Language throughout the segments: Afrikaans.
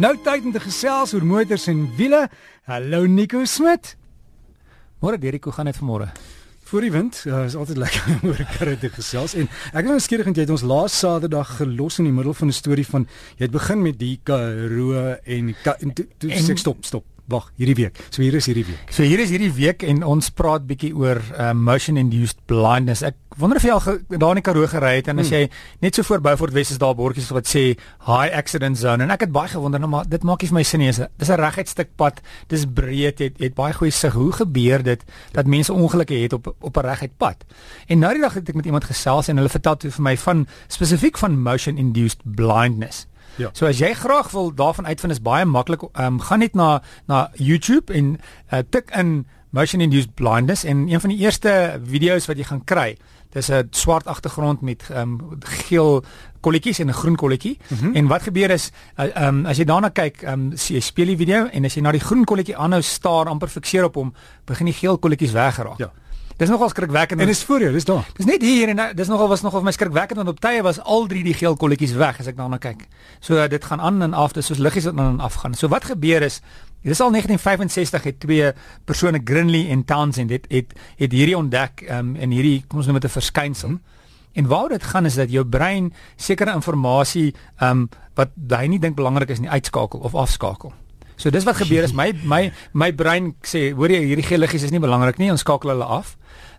Nou tyd om te gesels oor motors en wiele. Hallo Nico Smit. Môre Derrick, hoe gaan dit vanmôre? Voor die wind, uh, is altyd lekker om oor karre te gesels en ek wil nou skieurig en jy het ons laas Saterdag gelos in die middel van 'n storie van jy het begin met die Karoo en en toe to, to, stop stop Wag, hierdie week. So hier is hierdie week. So hier is hierdie week en ons praat bietjie oor uh, motion induced blindness. Ek wonder of jy al daar in die Karoo gery het en as hmm. jy net so voor Beaufort Wes is daar bordjies wat sê high accident zone en ek het baie gewonder nou maar dit maak nie vir my sin nie. Dis 'n reguit stuk pad. Dis breed. Het, het baie goeie sig. Hoe gebeur dit dat mense ongelukke het op op 'n reguit pad? En nou die dag het ek met iemand gesels en hulle vertel toe vir my van spesifiek van motion induced blindness. Ja. So as jy graag wil daarvan uitvind is baie maklik. Ehm um, gaan net na na YouTube en uh, tik in motion induced blindness en een van die eerste video's wat jy gaan kry, dis 'n swart agtergrond met ehm um, geel kolletjies en 'n groen kolletjie. Mm -hmm. En wat gebeur is eh, ehm uh, um, as jy daarna kyk, ehm um, jy speel die video en as jy na die groen kolletjie aanhou staar amper fikseer op hom, begin die geel kolletjies weggeraak. Ja. Dis nogal skrikwekkend. En dis voor jou, dis daar. Dis net hier en dis nogal was nogal vir my skrikwekkend want op tye was al drie die geel kolletjies weg as ek daarna kyk. So uh, dit gaan aan en af, dis soos liggies wat aan en af gaan. So wat gebeur is Dis al 1965 het twee persone Grinley en Townsend het het, het hierdie ontdek um, in hierdie kom ons noem dit 'n verskynsel. En waar dit gaan is dat jou brein sekere inligting um wat hy nie dink belangrik is nie uitskakel of afskakel. So dis wat gebeur is my my my brein sê hoor jy hierdie geel liggies is nie belangrik nie ons skakel hulle af.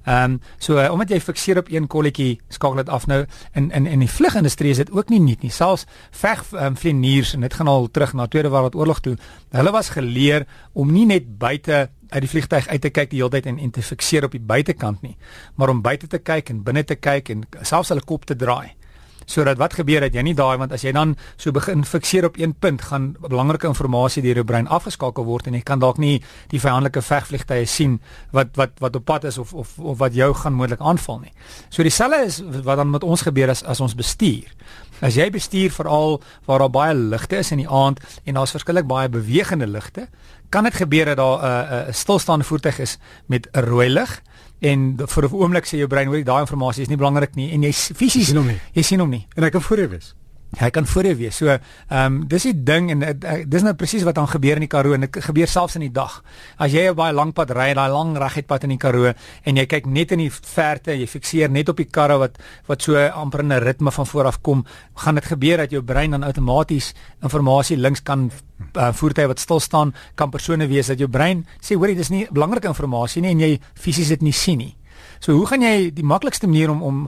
Ehm um, so uh, omdat jy fikseer op een kolletjie skakel dit af nou in in in die vlugindustrie is dit ook nie nuut nie. Selfs veg um, vlieniers en dit gaan al terug na Tweede Wêreldoorlog toe. Hulle was geleer om nie net buite uit die vliegtyg uit te kyk die hele tyd en en te fikseer op die buitekant nie, maar om buite te kyk en binne te kyk en selfs hulle kop te draai sodat wat gebeur het jy nie daai want as jy dan so begin fikseer op een punt gaan belangrike inligting deur jou brein afgeskakel word en jy kan dalk nie die vyandelike vegvliegtye sien wat wat wat op pad is of of of wat jou gaan moontlik aanval nie. So dieselfde is wat dan met ons gebeur as as ons bestuur. As jy bestuur veral waar daar baie ligte is in die aand en daar's verskillik baie bewegende ligte, kan dit gebeur dat daar 'n uh, 'n uh, stilstaande voertuig is met 'n rooi lig en vir 'n oomblik sê jou brein hoor daai inligting is nie belangrik nie en jy fisies sien hom nie. Jy sien hom nie. En hy kan voor jou wees. Hy kan voor jou wees. So, ehm um, dis die ding en uh, dis nou presies wat dan gebeur in die Karoo en dit gebeur selfs in die dag. As jy op baie lank pad ry, daai lang reguit pad in die Karoo en jy kyk net in die verte, jy fikseer net op die karre wat wat so amper in 'n ritme van voor af kom, gaan dit gebeur dat jou brein dan outomaties inligting links kan uh, voertuie wat stil staan kan persone wees dat jou brein sê hoorie dis nie belangrike inligting nie en jy fisies dit nie sien nie. So hoe gaan jy die maklikste manier om om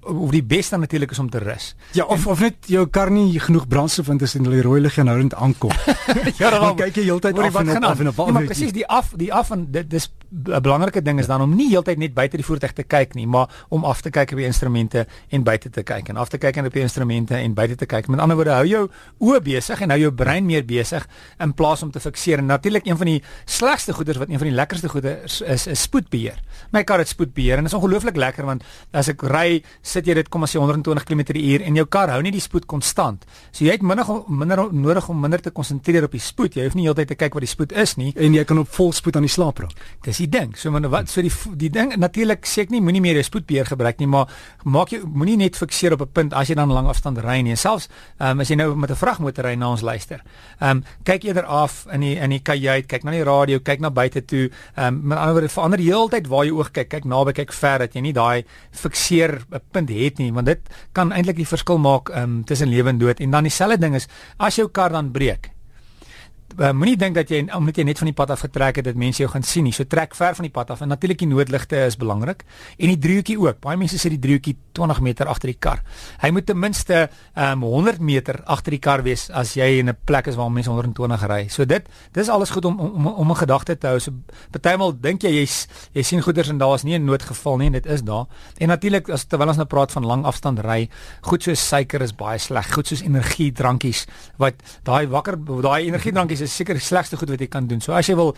of die beste natuurlik is om te rus. Ja, of en, of net jou kar nie genoeg brandstof vind as in die rooi lig en houdend aankom. ja, dan kyk jy heeltyd af en op af en op. Ja, maar presies die af die af en dit dis 'n belangrike ding is dan om nie heeltyd net buite die voertuig te kyk nie, maar om af te kyk op die instrumente en buite te kyk en af te kyk op die instrumente en buite te kyk. Met ander woorde, hou jou oë besig en hou jou brein meer besig in plaas om te fikseer. En natuurlik een van die slegste goeders wat een van die lekkerste goeders is, is spoedbeheer. My kar het spoedbeheer en dit is ongelooflik lekker want as ek ry, sit jy dit kom as jy 120 km/h en jou kar hou nie die spoed konstant. So jy het minder minder nodig om minder te konsentreer op die spoed. Jy hoef nie heeltyd te kyk wat die spoed is nie en jy kan op volspoed aan die slaap raak. Dis die ding. So maar wat so die die ding natuurlik sê ek nie moenie meer jou spoedbeheer gebruik nie, maar maak jy moenie net fikseer op 'n punt as jy dan lang afstand ry nie. Selfs um, as jy nou met 'n vragmotor ry na ons luister. Ehm um, kyk eerder af in die in die kajuit, kyk na die radio, kyk na buite toe. Ehm um, met ander woorde verander heeltyd waar jy oog kyk, kyk naby, kyk ver dat jy nie daai fikseer 'n punt het nie, want dit kan eintlik die verskil maak um, tussen lewe en dood. En dan dieselfde ding is as jou kar dan breek uh, moenie dink dat jy omdat jy net van die pad af getrek het dat mense jou gaan sien nie. So trek ver van die pad af en natuurlik die noodligte is belangrik en die driehoekie ook. Baie mense sê die driehoekie 20 meter agter die kar. Hy moet ten minste um, 100 meter agter die kar wees as jy in 'n plek is waar mense 120 ry. So dit dis alles goed om om om 'n gedagte te hou. So partymal dink jy jy's jy sien goeders en daar is nie 'n noodgeval nie en dit is daar. En natuurlik as terwyl ons nou praat van lang afstand ry, goed soos suiker is baie sleg. Goed soos energiedrankies wat daai wakker daai energiedrankies is seker die slegste goed wat jy kan doen. So as jy wil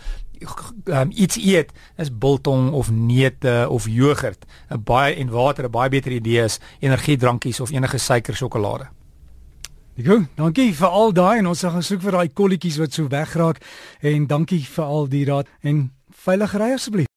um, iets eet, is biltong of neute of jogurt 'n baie en water 'n baie beter idee is energiedrankies of enige suiker sjokolade. Gou, dankie vir al daai en ons gaan soek vir daai kolletjies wat so wegraak en dankie vir al die raad en veilig ry asseblief.